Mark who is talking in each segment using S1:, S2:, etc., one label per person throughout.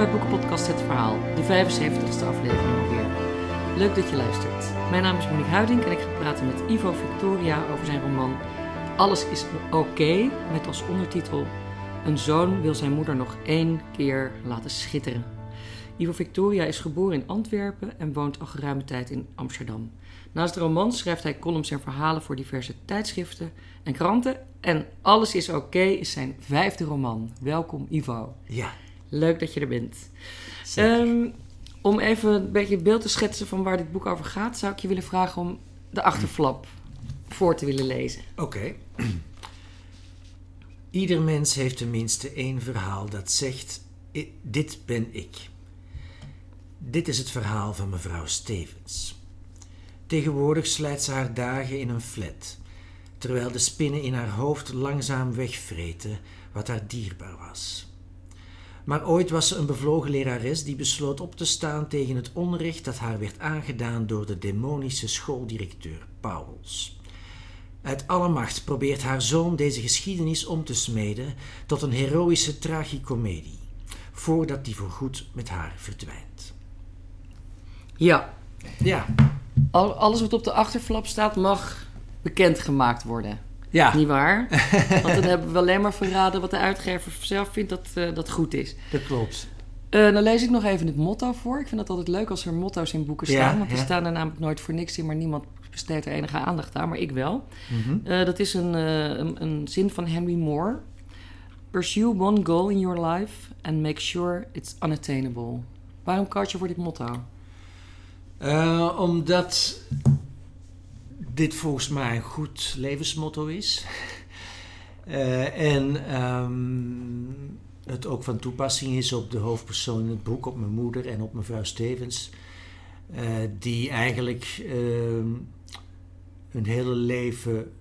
S1: bij Boekenpodcast Het Verhaal, de 75ste aflevering alweer. Leuk dat je luistert. Mijn naam is Monique Huiding en ik ga praten met Ivo Victoria over zijn roman Alles is oké, met als ondertitel Een zoon wil zijn moeder nog één keer laten schitteren. Ivo Victoria is geboren in Antwerpen en woont al geruime tijd in Amsterdam. Naast de roman schrijft hij columns en verhalen voor diverse tijdschriften en kranten. En Alles is oké is zijn vijfde roman. Welkom Ivo.
S2: Ja,
S1: Leuk dat je er bent. Ehm, om even een beetje het beeld te schetsen van waar dit boek over gaat, zou ik je willen vragen om de achterflap voor te willen lezen.
S2: Oké. Ieder mens heeft tenminste één verhaal dat zegt: "I- Dit ben ik. Dit is het verhaal van mevrouw Stevens. Tegenwoordig slijt ze haar dagen in een flat, terwijl de spinnen in haar hoofd langzaam wegvreten wat haar dierbaar was. Maar ooit was ze een bevlogen lerares die besloot op te staan tegen het onrecht dat haar werd aangedaan door de demonische schooldirecteur Pauwels. Uit alle macht probeert haar zoon deze geschiedenis om te smeden tot een heroïsche tragicomedie, voordat die voorgoed met haar verdwijnt.
S1: Ja,
S2: Ja,
S1: al- alles wat op de achterflap staat mag bekendgemaakt worden.
S2: Ja,
S1: Niet waar? Want dan hebben we alleen maar verraden wat de uitgever zelf vindt dat, eh, dat goed is.
S2: dat klopt.
S1: Eh, dan lees ik nog even het motto voor. Ik vind het altijd leuk als er motto's in boeken
S2: Ja,
S1: staan. want die
S2: ja.
S1: staan er namelijk nooit voor niks in, maar niemand besteedt er enige aandacht aan, maar ik wel.
S2: Mhm.
S1: Eh, dat is een, een, een zin van Henry Moore. Pursue one goal in your life and make sure it's unattainable. Waarom koud je voor dit motto?
S2: Omdat dit volgens mij een goed levensmotto is. Eh, en ehm, het ook van toepassing is op de hoofdpersoon in het boek, op mijn moeder en op mevrouw Stevens. eh, die eigenlijk ehm, hun hele leven,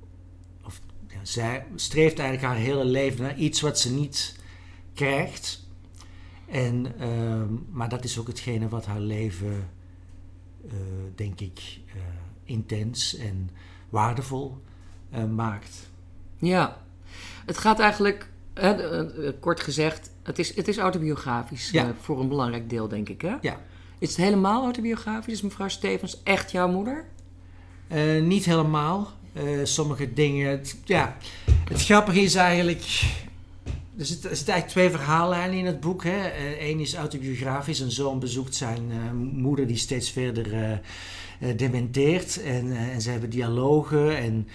S2: of ja, zij streeft eigenlijk haar hele leven naar iets wat ze niet krijgt. En, ehm, maar dat is ook hetgene wat haar leven eh, denk ik, intens en waardevol eh, maakt.
S1: Ja, het gaat eigenlijk, eh, eh, kort gezegd, het is, het is autobiografisch
S2: Ja.
S1: voor een belangrijk deel, denk ik. Hè?
S2: Ja.
S1: Is het helemaal autobiografisch? Is mevrouw Stevens echt jouw moeder?
S2: Niet helemaal. Sommige dingen. het- ja, het grappige is eigenlijk. Er zitten zitten eigenlijk twee verhaallijnen in het boek. Eén is autobiografisch. Een zoon bezoekt zijn eh, moeder die steeds verder eh, eh, dementeert. En, eh, en ze hebben dialogen en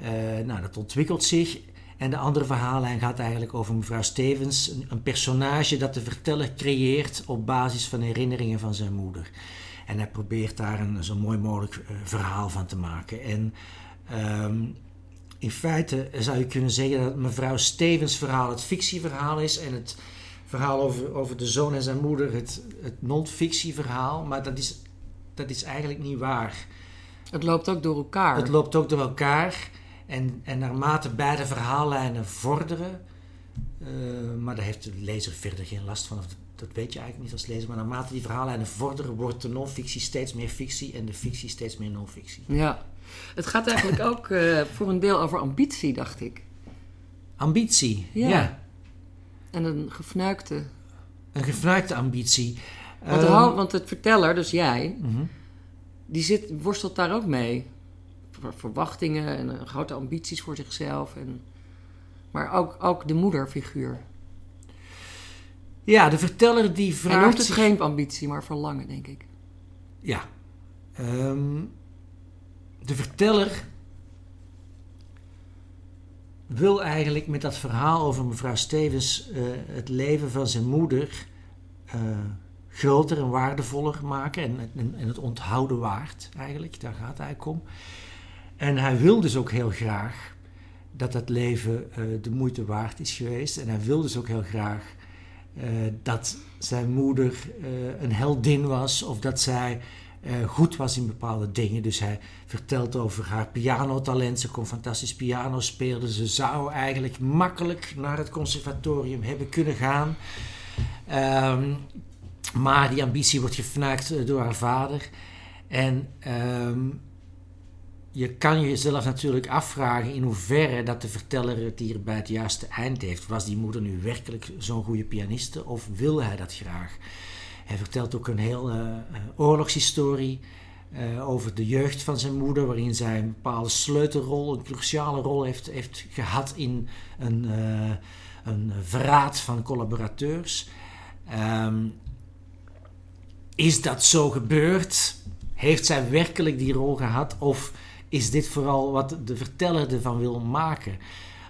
S2: eh, nou, dat ontwikkelt zich. En de andere verhaallijn gaat eigenlijk over mevrouw Stevens. Een, personage dat de verteller creëert op basis van herinneringen van zijn moeder. En hij probeert daar een zo mooi mogelijk eh, verhaal van te maken. En ehm, in feite zou je kunnen zeggen dat mevrouw Stevens verhaal het fictieverhaal is en het verhaal over, over de zoon en zijn moeder het, het non-fictieverhaal. Maar dat is, dat is eigenlijk niet waar.
S1: Het loopt ook door elkaar.
S2: Het loopt ook door elkaar. En, en naarmate beide verhaallijnen vorderen, eh, maar daar heeft de lezer verder geen last van, of dat weet je eigenlijk niet als lezer, maar naarmate die verhaallijnen vorderen, wordt de non-fictie steeds meer fictie en de fictie steeds meer non-fictie.
S1: Ja. Het gaat eigenlijk ook eh, voor een deel over ambitie, dacht ik.
S2: Ambitie,
S1: Ja.
S2: ja.
S1: En een gefnuikte.
S2: Een gefnuikte ambitie.
S1: Want, de hou- want het verteller, dus jij,
S2: mhm.
S1: die zit, worstelt daar ook mee. Ver- Verwachtingen en eh, grote ambities voor zichzelf. En, maar ook, ook de moederfiguur.
S2: Ja, de verteller die
S1: Hij
S2: vraagt
S1: noemt het
S2: zich-
S1: geen ambitie, maar verlangen, denk ik.
S2: Ja. Ehm, de verteller wil eigenlijk met dat verhaal over mevrouw Stevens eh, het leven van zijn moeder eh, groter en waardevoller maken en, en, en het onthouden waard eigenlijk. Daar gaat het eigenlijk om. En hij wil dus ook heel graag dat dat leven eh, de moeite waard is geweest. En hij wil dus ook heel graag dat zijn moeder een heldin was of dat zij goed was in bepaalde dingen. Dus hij vertelt over haar pianotalent. Ze kon fantastisch piano spelen. Ze zou eigenlijk makkelijk naar het conservatorium hebben kunnen gaan. Ehm, maar die ambitie wordt gefnuikt eh, door haar vader. En ehm, je kan jezelf natuurlijk afvragen in hoeverre dat de verteller het hier bij het juiste eind heeft. Was die moeder nu werkelijk zo'n goede pianiste of wil hij dat graag? Hij vertelt ook een heel uh, oorlogshistorie uh, over de jeugd van zijn moeder, waarin zij een bepaalde sleutelrol, een cruciale rol heeft, heeft gehad in een, een verraad van collaborateurs. Um, is dat zo gebeurd? Heeft zij werkelijk die rol gehad? Of is dit vooral wat de verteller ervan wil maken?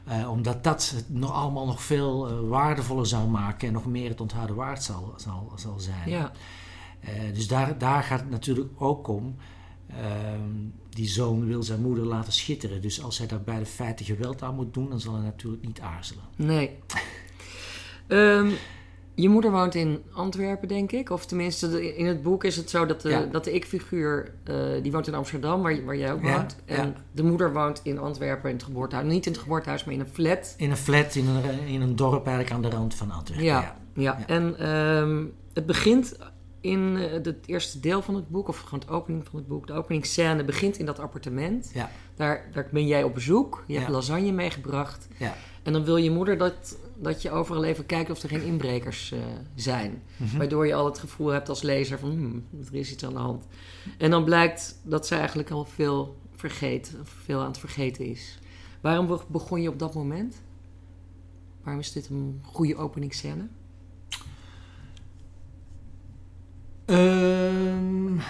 S2: Uh, omdat dat het nog allemaal nog veel uh, waardevoller zou maken en nog meer het onthouden waard zal, zal, zal zijn. Ja. Uh, dus daar, daar gaat het natuurlijk ook om. Ehm, die zoon wil zijn moeder laten schitteren. Dus als hij daar bij de feiten geweld aan moet doen, dan zal hij natuurlijk niet aarzelen.
S1: Nee. um, Je moeder woont in Antwerpen, denk ik. Of tenminste, in het boek is het zo dat de, dat de ik-figuur... Uh, die woont in Amsterdam, waar, waar jij ook woont. En de moeder woont in Antwerpen in het geboortehuis. Niet in het geboortehuis, maar in een flat.
S2: In een flat, in een, in een dorp eigenlijk aan de rand van Antwerpen.
S1: Ja, ja. en um, het begint in uh, het eerste deel van het boek... of gewoon de opening van het boek. De openingsscène begint in dat appartement. Ja. Daar, daar ben jij op bezoek. Je hebt lasagne meegebracht. Ja. En dan wil je moeder dat dat je overal even kijkt of er geen inbrekers uh, zijn. Mm -hmm. Waardoor je al het gevoel hebt als lezer van hmm, er is iets aan de hand. En dan blijkt dat ze eigenlijk al veel vergeet, veel aan het vergeten is. Waarom begon je op dat moment? Waarom is dit een goede openingsscène? Um...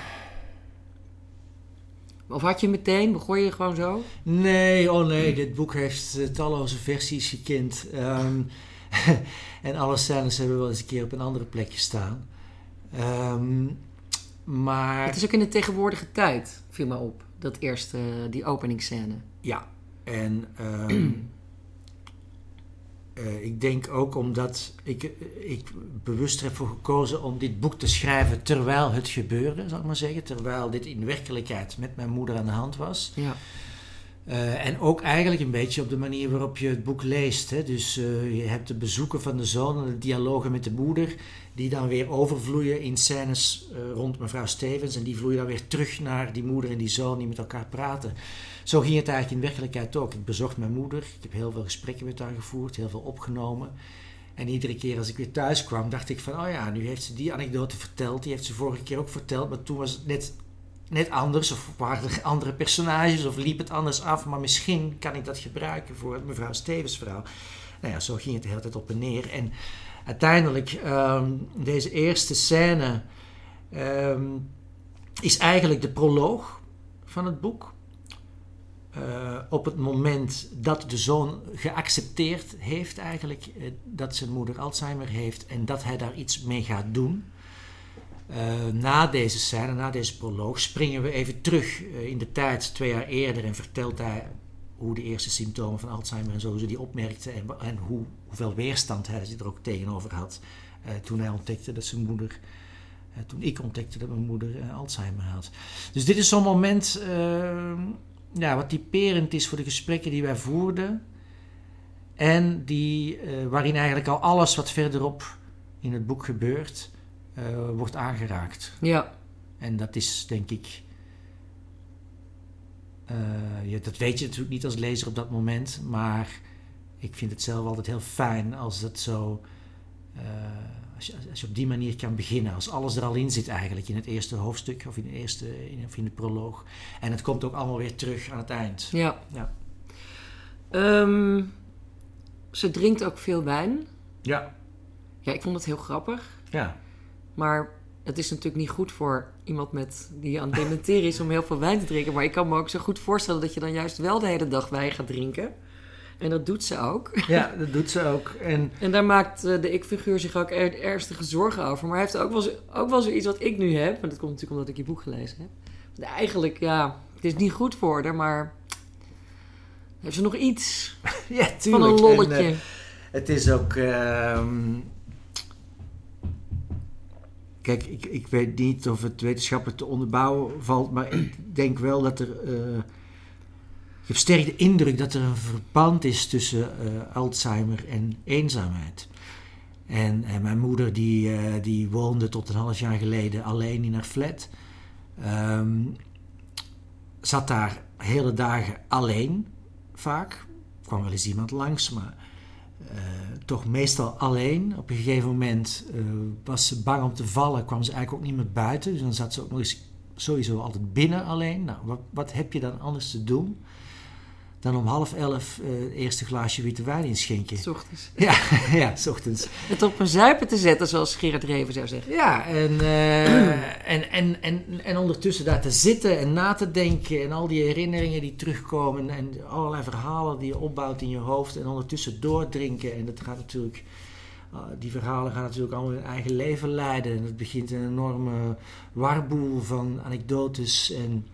S1: Of had je meteen, begon je gewoon zo?
S2: Nee, oh nee, dit boek heeft uh, talloze versies gekend. Um, en alle scènes hebben wel eens een keer op een andere plek gestaan. Um, maar...
S1: Het is ook in de tegenwoordige tijd, viel me op, dat eerste, die openingsscène.
S2: Ja, en um, uh, ik denk ook omdat ik, ik bewust heb voor gekozen om dit boek te schrijven terwijl het gebeurde, zal ik maar zeggen. Terwijl dit in werkelijkheid met mijn moeder aan de hand was. Ja. Uh, en ook eigenlijk een beetje op de manier waarop je het boek leest. Hè? Dus uh, je hebt de bezoeken van de zoon en de dialogen met de moeder, die dan weer overvloeien in scènes rond mevrouw Stevens. En die vloeien dan weer terug naar die moeder en die zoon die met elkaar praten. Zo ging het eigenlijk in werkelijkheid ook. Ik bezocht mijn moeder, ik heb heel veel gesprekken met haar gevoerd, heel veel opgenomen. En iedere keer als ik weer thuis kwam, dacht ik van, oh ja, nu heeft ze die anekdote verteld. Die heeft ze vorige keer ook verteld, maar toen was het net, net anders. Of waren er andere personages, of liep het anders af. Maar misschien kan ik dat gebruiken voor mevrouw Stevens verhaal. Nou ja, zo ging het de hele tijd op en neer. En uiteindelijk, um, deze eerste scène um, is eigenlijk de proloog van het boek. Uh, op het moment dat de zoon geaccepteerd heeft eigenlijk uh, dat zijn moeder Alzheimer heeft en dat hij daar iets mee gaat doen. Uh, na deze scène, na deze proloog, springen we even terug in de tijd, twee jaar eerder, en vertelt hij hoe de eerste symptomen van Alzheimer en zo, ze die opmerkte en, en hoe, hoeveel weerstand hij er ook tegenover had toen hij ontdekte dat zijn moeder, toen ik ontdekte dat mijn moeder Alzheimer had. Dus dit is zo'n moment ja, wat typerend is voor de gesprekken die wij voerden. En die, uh, waarin eigenlijk al alles wat verderop in het boek gebeurt, uh, wordt aangeraakt. Ja. En dat is denk ik. Uh, ja, dat weet je natuurlijk niet als lezer op dat moment, maar ik vind het zelf altijd heel fijn als het zo als je, als je op die manier kan beginnen, als alles er al in zit eigenlijk in het eerste hoofdstuk of in de eerste in, of in de proloog. En het komt ook allemaal weer terug aan het eind.
S1: Ja. ja. Um, ze drinkt ook veel wijn.
S2: Ja.
S1: Ja, ik vond het heel grappig.
S2: Ja.
S1: Maar het is natuurlijk niet goed voor iemand met, die aan het dementeren is om heel veel wijn te drinken. Maar ik kan me ook zo goed voorstellen dat je dan juist wel de hele dag wijn gaat drinken. En dat doet ze ook.
S2: Ja, dat doet ze ook. En,
S1: en daar maakt eh, de ik-figuur zich ook er, ernstige zorgen over. Maar hij heeft ook wel, zo, ook wel zoiets wat ik nu heb. Maar dat komt natuurlijk omdat ik je boek gelezen heb. Eigenlijk, ja, het is niet goed voor haar, maar heeft ze nog iets
S2: ja,
S1: van een lolletje. En, uh,
S2: het is ook... Uh, kijk, ik, ik weet niet of het wetenschappelijk te onderbouwen valt, maar ik denk wel dat er uh, ik heb sterk de indruk dat er een verband is tussen uh, Alzheimer en eenzaamheid. En, en mijn moeder die, uh, die woonde tot een half jaar geleden alleen in haar flat. Um, zat daar hele dagen alleen, vaak. Kwam wel eens iemand langs, maar toch meestal alleen. Op een gegeven moment was ze bang om te vallen, kwam ze eigenlijk ook niet meer buiten. Dus dan zat ze ook nog eens sowieso altijd binnen alleen. Nou, wat, wat heb je dan anders te doen? Dan om half elf uh, het eerste glaasje witte wijn inschenken.
S1: S ochtends.
S2: Ja, ja, s ochtends.
S1: Het op een zuipen te zetten, zoals Gerard Reven zou zeggen.
S2: Ja, en, uh, en, en, en, en ondertussen daar te zitten en na te denken... en al die herinneringen die terugkomen... en allerlei verhalen die je opbouwt in je hoofd... en ondertussen doordrinken. En dat gaat natuurlijk... Uh, die verhalen gaan natuurlijk allemaal hun eigen leven leiden. En het begint een enorme warboel van anekdotes en...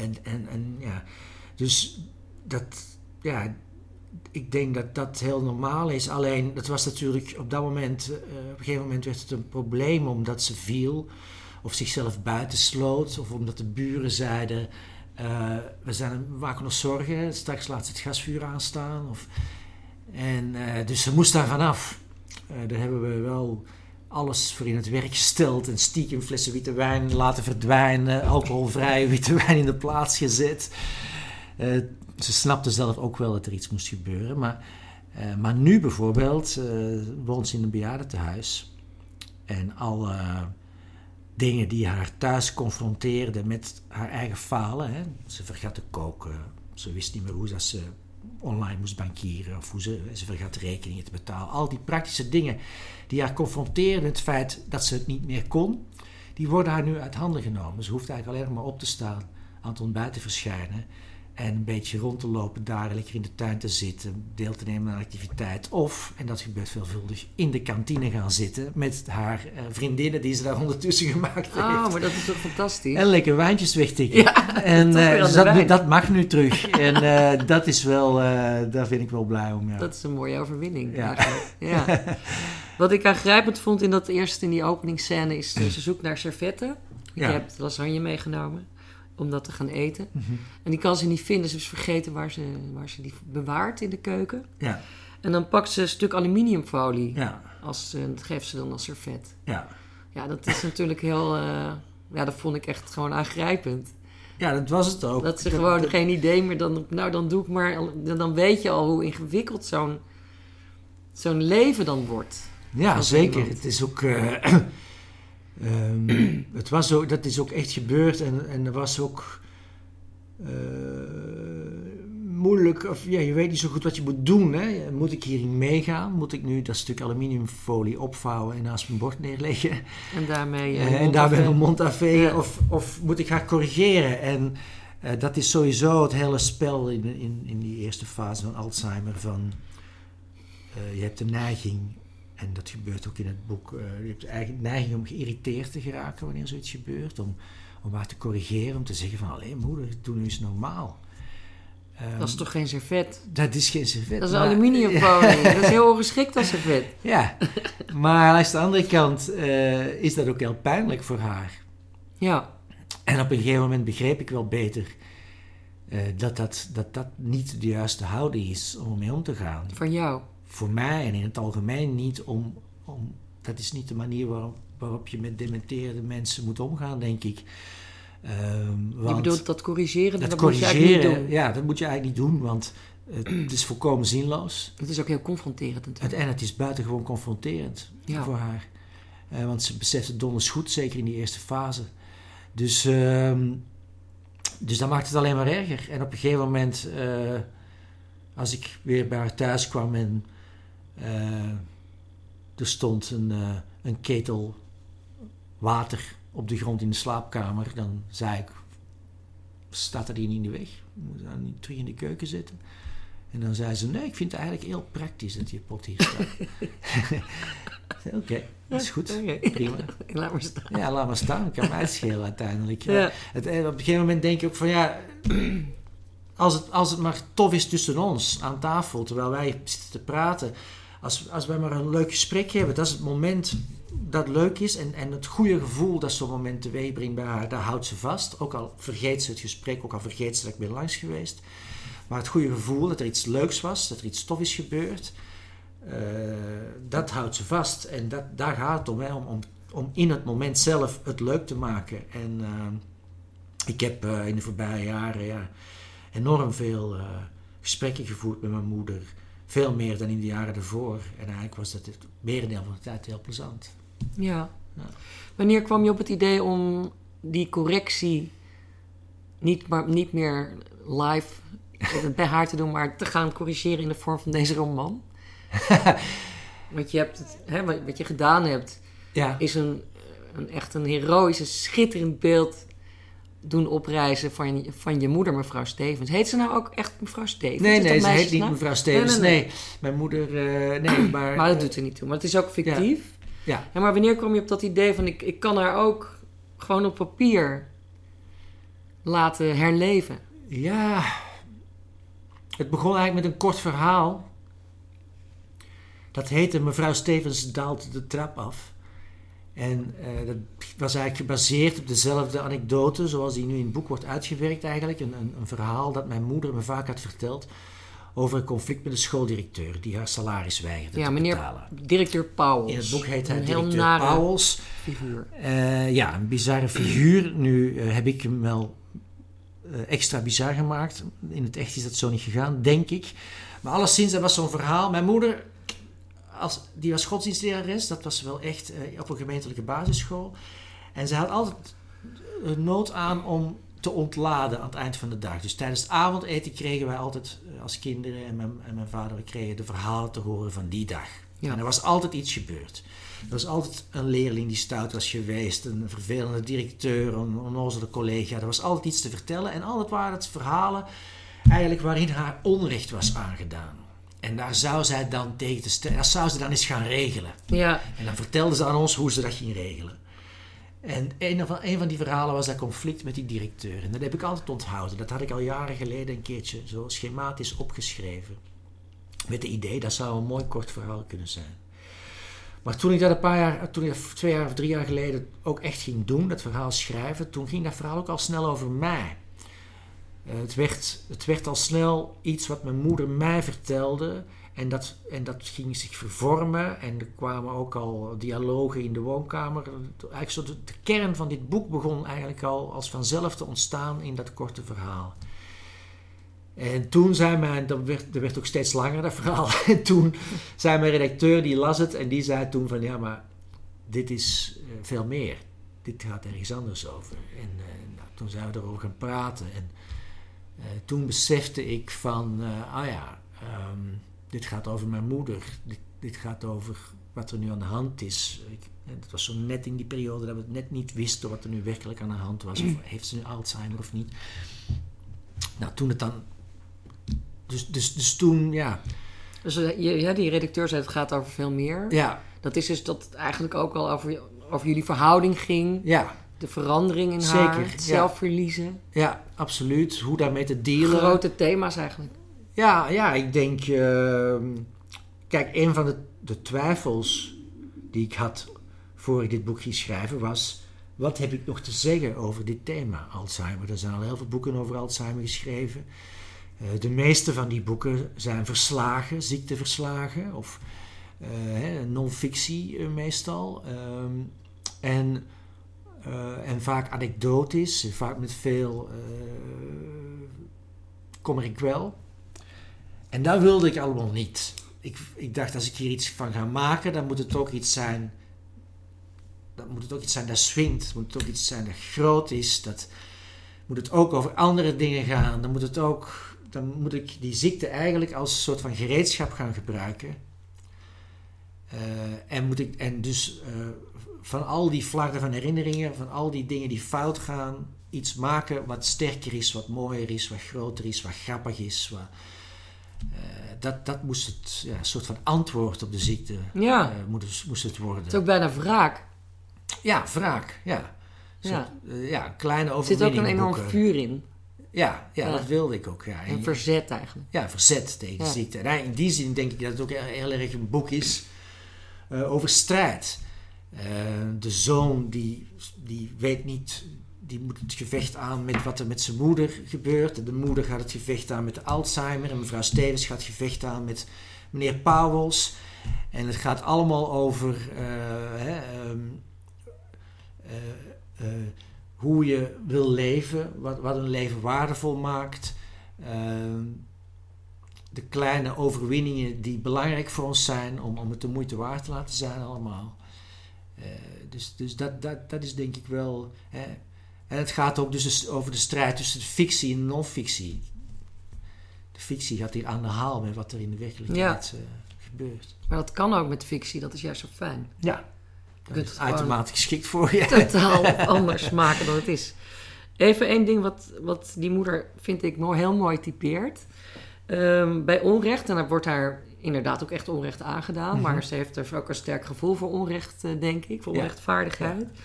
S2: en, en, en ja... Dus dat, ja, ik denk dat dat heel normaal is. Alleen, dat was natuurlijk op dat moment, uh, op een gegeven moment werd het een probleem omdat ze viel. Of zichzelf buitensloot. Of omdat de buren zeiden, uh, we, zijn, we maken ons zorgen, straks laat ze het gasvuur aanstaan. Of, en, uh, dus ze moest daar vanaf. daar hebben we wel alles voor in het werk gesteld. En stiekem flessen witte wijn laten verdwijnen. Alcoholvrije witte wijn in de plaats gezet. Uh, ze snapte zelf ook wel dat er iets moest gebeuren. Maar, uh, maar nu bijvoorbeeld woont ze in een bejaardentehuis. En alle dingen die haar thuis confronteerden met haar eigen falen. Hè. Ze vergat te koken. Ze wist niet meer hoe ze online moest bankieren. Of hoe ze, ze vergat rekeningen te betalen. Al die praktische dingen die haar confronteerden met het feit dat ze het niet meer kon. Die worden haar nu uit handen genomen. Ze hoeft eigenlijk alleen maar op te staan, aan het ontbijt te verschijnen. En een beetje rond te lopen, daar lekker in de tuin te zitten, deel te nemen aan activiteit. Of, en dat gebeurt veelvuldig, in de kantine gaan zitten met haar uh, vriendinnen die ze daar ondertussen gemaakt heeft.
S1: Oh, maar dat is toch fantastisch.
S2: En lekker wijntjes wegtikken. Ja, en uh, dus dat, dat, mag nu terug. en uh, dat is wel, daar vind ik wel blij om. Ja.
S1: Dat is een mooie overwinning. Ja. ja. Wat ik aangrijpend vond in dat eerste, in die openingsscène, is ze zoekt naar servetten. Je hebt lasagne meegenomen om dat te gaan eten. Mm -hmm. En die kan ze niet vinden. Ze is vergeten waar ze, waar ze die bewaart in de keuken.
S2: Ja.
S1: En dan pakt ze een stuk aluminiumfolie. Ja. Als, en dat geeft ze dan als servet.
S2: Ja.
S1: Ja, dat is natuurlijk heel... Uh, ja, dat vond ik echt gewoon aangrijpend.
S2: Ja, dat was het ook.
S1: Dat ze gewoon dat, geen idee meer... Dan, nou, dan doe ik maar... Dan weet je al hoe ingewikkeld zo'n zo'n leven dan wordt.
S2: Ja, zeker. Iemand. Het is ook... Uh, Um, het was ook, dat is ook echt gebeurd en, en er was ook uh, moeilijk, of ja, je weet niet zo goed wat je moet doen. Hè? Moet ik hierin meegaan? Moet ik nu dat stuk aluminiumfolie opvouwen en naast mijn bord neerleggen?
S1: En daarmee,
S2: uh, en daarmee mijn mond afvegen? Ja. Of, of moet ik gaan corrigeren? En uh, dat is sowieso het hele spel in, in, in die eerste fase van Alzheimer. Van, je hebt de neiging en dat gebeurt ook in het boek. Uh, je hebt eigenlijk neiging om geïrriteerd te geraken wanneer zoiets gebeurt. Om, om maar te corrigeren, om te zeggen van... alleen moeder, doe nu eens normaal.
S1: Um, dat is toch geen servet?
S2: Dat is geen servet.
S1: Dat is maar, aluminiumfolie. Dat is heel ongeschikt als servet.
S2: Ja, maar aan de andere kant uh, is dat ook heel pijnlijk voor haar.
S1: Ja.
S2: En op een gegeven moment begreep ik wel beter... Uh, dat, dat, dat dat niet de juiste houding is om mee om te gaan.
S1: Van jou?
S2: Voor mij en in het algemeen niet om. om dat is niet de manier waarop, waarop je met dementerende mensen moet omgaan, denk ik. Um,
S1: je bedoelt dat corrigeren?
S2: Dat,
S1: dat
S2: corrigeren,
S1: moet je eigenlijk niet doen.
S2: ja, dat moet je eigenlijk niet doen, want het, is volkomen zinloos.
S1: Het is ook heel confronterend natuurlijk.
S2: En het is buitengewoon confronterend ja. voor haar. Uh, want ze beseft het donders goed, zeker in die eerste fase. Dus, uh, dus dat maakt het alleen maar erger. En op een gegeven moment, uh, als ik weer bij haar thuis kwam en er stond een, uh, een ketel water op de grond in de slaapkamer. Dan zei ik, staat dat hier niet in de weg? Moet dan niet terug in de keuken zitten? En dan zei ze, nee, ik vind het eigenlijk heel praktisch dat je pot hier staat. Oké, okay, dat is goed. Okay. Prima.
S1: laat maar staan.
S2: Ja, laat maar staan. Ik kan mij schelen uiteindelijk. Ja. Het, op een gegeven moment denk je ook van, ja... Als het, als het maar tof is tussen ons aan tafel, terwijl wij zitten te praten als, als wij maar een leuk gesprek hebben, dat is het moment dat leuk is. En, en het goede gevoel dat zo'n moment teweeg brengt bij haar, daar houdt ze vast. Ook al vergeet ze het gesprek, ook al vergeet ze dat ik ben langs geweest. Maar het goede gevoel dat er iets leuks was, dat er iets tof is gebeurd, uh, dat houdt ze vast. En dat, daar gaat het om, hè, om, om, om in het moment zelf het leuk te maken. En, uh, Ik heb in de voorbije jaren ja, enorm veel gesprekken gevoerd met mijn moeder. Veel meer dan in de jaren ervoor. En eigenlijk was dat het merendeel van de tijd heel plezant.
S1: Ja. ja. Wanneer kwam je op het idee om die correctie niet, maar, niet meer live bij haar te doen, maar te gaan corrigeren in de vorm van deze roman? Want je hebt het, hè, wat je gedaan hebt, ja. is een, een, echt een heroïsche, schitterend beeld doen opreizen van je, van je moeder, mevrouw Stevens. Heet ze nou ook echt mevrouw Stevens?
S2: Nee, nee, ze heet niet mevrouw Stevens. Nee, mijn moeder, uh, nee, maar...
S1: maar dat doet er niet toe. Maar het is ook fictief. Ja. ja. maar wanneer kwam je op dat idee van... ik, ik kan haar ook gewoon op papier laten herleven?
S2: Ja, het begon eigenlijk met een kort verhaal. Dat heette Mevrouw Stevens daalt de trap af. En uh, dat was eigenlijk gebaseerd op dezelfde anekdote zoals die nu in het boek wordt uitgewerkt eigenlijk. Een, een, een, verhaal dat mijn moeder me vaak had verteld over een conflict met de schooldirecteur die haar salaris weigerde ja, te meneer betalen.
S1: directeur Pauwels.
S2: In het boek heet hij directeur Pauwels. figuur. Uh, ja, een bizarre figuur. Nu uh, heb ik hem wel extra bizar gemaakt. In het echt is dat zo niet gegaan, denk ik. Maar alleszins, dat was zo'n verhaal. Mijn moeder als, die was godsdienstlerares, dat was wel echt uh, op een gemeentelijke basisschool. En ze had altijd nood aan om te ontladen aan het eind van de dag. Dus tijdens het avondeten kregen wij altijd eh, als kinderen en mijn, en mijn vader, we kregen de verhalen te horen van die dag. En er was altijd iets gebeurd. Er was altijd een leerling die stout was geweest, een vervelende directeur, een onnozele collega. Er was altijd iets te vertellen en altijd waren het verhalen eigenlijk waarin haar onrecht was aangedaan. En daar zou zij dan tegen dat zou ze dan eens gaan regelen.
S1: Ja.
S2: En dan vertelde ze aan ons hoe ze dat ging regelen. En een van, een van die verhalen was dat conflict met die directeur. En dat heb ik altijd onthouden. Dat had ik al jaren geleden een keertje zo schematisch opgeschreven. Met het idee, dat zou een mooi kort verhaal kunnen zijn. Maar toen ik dat een paar jaar, toen ik twee jaar of drie jaar geleden ook echt ging doen, dat verhaal schrijven, toen ging dat verhaal ook al snel over mij. Eh, het, werd, het werd al snel iets wat mijn moeder mij vertelde. En dat, en dat ging zich vervormen. En er kwamen ook al dialogen in de woonkamer. Eigenlijk zo de, kern van dit boek begon eigenlijk al als vanzelf te ontstaan in dat korte verhaal. En toen zei mijn, dat werd, dat werd ook steeds langer dat verhaal. En toen zei mijn redacteur, die las het en die zei toen van ja, maar dit is eh, veel meer. Dit gaat ergens anders over. En uh, nou, toen zijn we erover gaan praten. En toen besefte ik van, uh, ah ja, um, dit gaat over mijn moeder. Dit, dit, gaat over wat er nu aan de hand is. Ik, het was zo net in die periode dat we net niet wisten wat er nu werkelijk aan de hand was. Of heeft ze nu Alzheimer of niet. Nou, toen het dan... Dus, dus, dus toen, ja...
S1: Dus ja, die redacteur zei het gaat over veel meer.
S2: Ja.
S1: Dat is dus dat het eigenlijk ook al over, over jullie verhouding ging.
S2: Ja
S1: de verandering in Zeker, haar, het zelfverliezen.
S2: Ja, absoluut. Hoe daarmee te dealen.
S1: Grote thema's eigenlijk.
S2: Ja, ja ik denk... Uh, kijk, een van de, de twijfels die ik had voor ik dit boek ging schrijven was... Wat heb ik nog te zeggen over dit thema, Alzheimer? Er zijn al heel veel boeken over Alzheimer geschreven. Uh, de meeste van die boeken zijn verslagen, ziekteverslagen of uh, non-fictie uh, meestal. Ehm, en uh, en vaak anekdotisch, vaak met veel uh, kommer ik wel. En dat wilde ik allemaal niet. Ik, ik dacht, als ik hier iets van ga maken, dan moet het ook iets zijn. Dan moet het ook iets zijn dat swingt. Moet het ook iets zijn dat groot is. Dat moet het ook over andere dingen gaan. Dan moet het ook. Dan moet ik die ziekte eigenlijk als een soort van gereedschap gaan gebruiken. Uh, en, moet ik, en dus van al die vlaggen van herinneringen, van al die dingen die fout gaan, iets maken wat sterker is, wat mooier is, wat groter is, wat grappig is. Wat, uh, dat, dat moest het, ja, een soort van antwoord op de ziekte
S1: ja.
S2: Uh, moest, moest het worden.
S1: Het is ook bijna wraak.
S2: Ja, wraak, ja. ja. Uh, ja, kleine overwinning.
S1: Er zit ook een enorm vuur in.
S2: Ja, ja, ja, dat wilde ik ook. Ja.
S1: Een verzet eigenlijk.
S2: Ja, verzet tegen de ziekte. En in die zin denk ik dat het ook heel, heel erg een boek is over strijd. Uh, de zoon die, die weet niet, die moet het gevecht aan met wat er met zijn moeder gebeurt. De moeder gaat het gevecht aan met de Alzheimer. En mevrouw Stevens gaat het gevecht aan met meneer Pauwels. En het gaat allemaal over uh, hè, um, uh, hoe je wil leven, wat, wat een leven waardevol maakt. Ehm, de kleine overwinningen die belangrijk voor ons zijn om, om het de moeite waard te laten zijn allemaal. Eh, dus dus dat, dat, dat is denk ik wel... Hè. En het gaat ook dus over de strijd tussen de fictie en non-fictie. De fictie gaat hier aan de haal met wat er in de werkelijkheid ja. uh, gebeurt.
S1: Maar dat kan ook met fictie, dat is juist zo fijn.
S2: Ja, dat is automatisch geschikt voor je.
S1: Totaal anders maken dan het is. Even één ding wat, wat die moeder, vind ik, heel mooi typeert. Um, bij onrecht, en daar wordt haar inderdaad ook echt onrecht aangedaan, mm -hmm. maar ze heeft er ook een sterk gevoel voor onrecht, uh, denk ik, voor onrechtvaardigheid. Ja.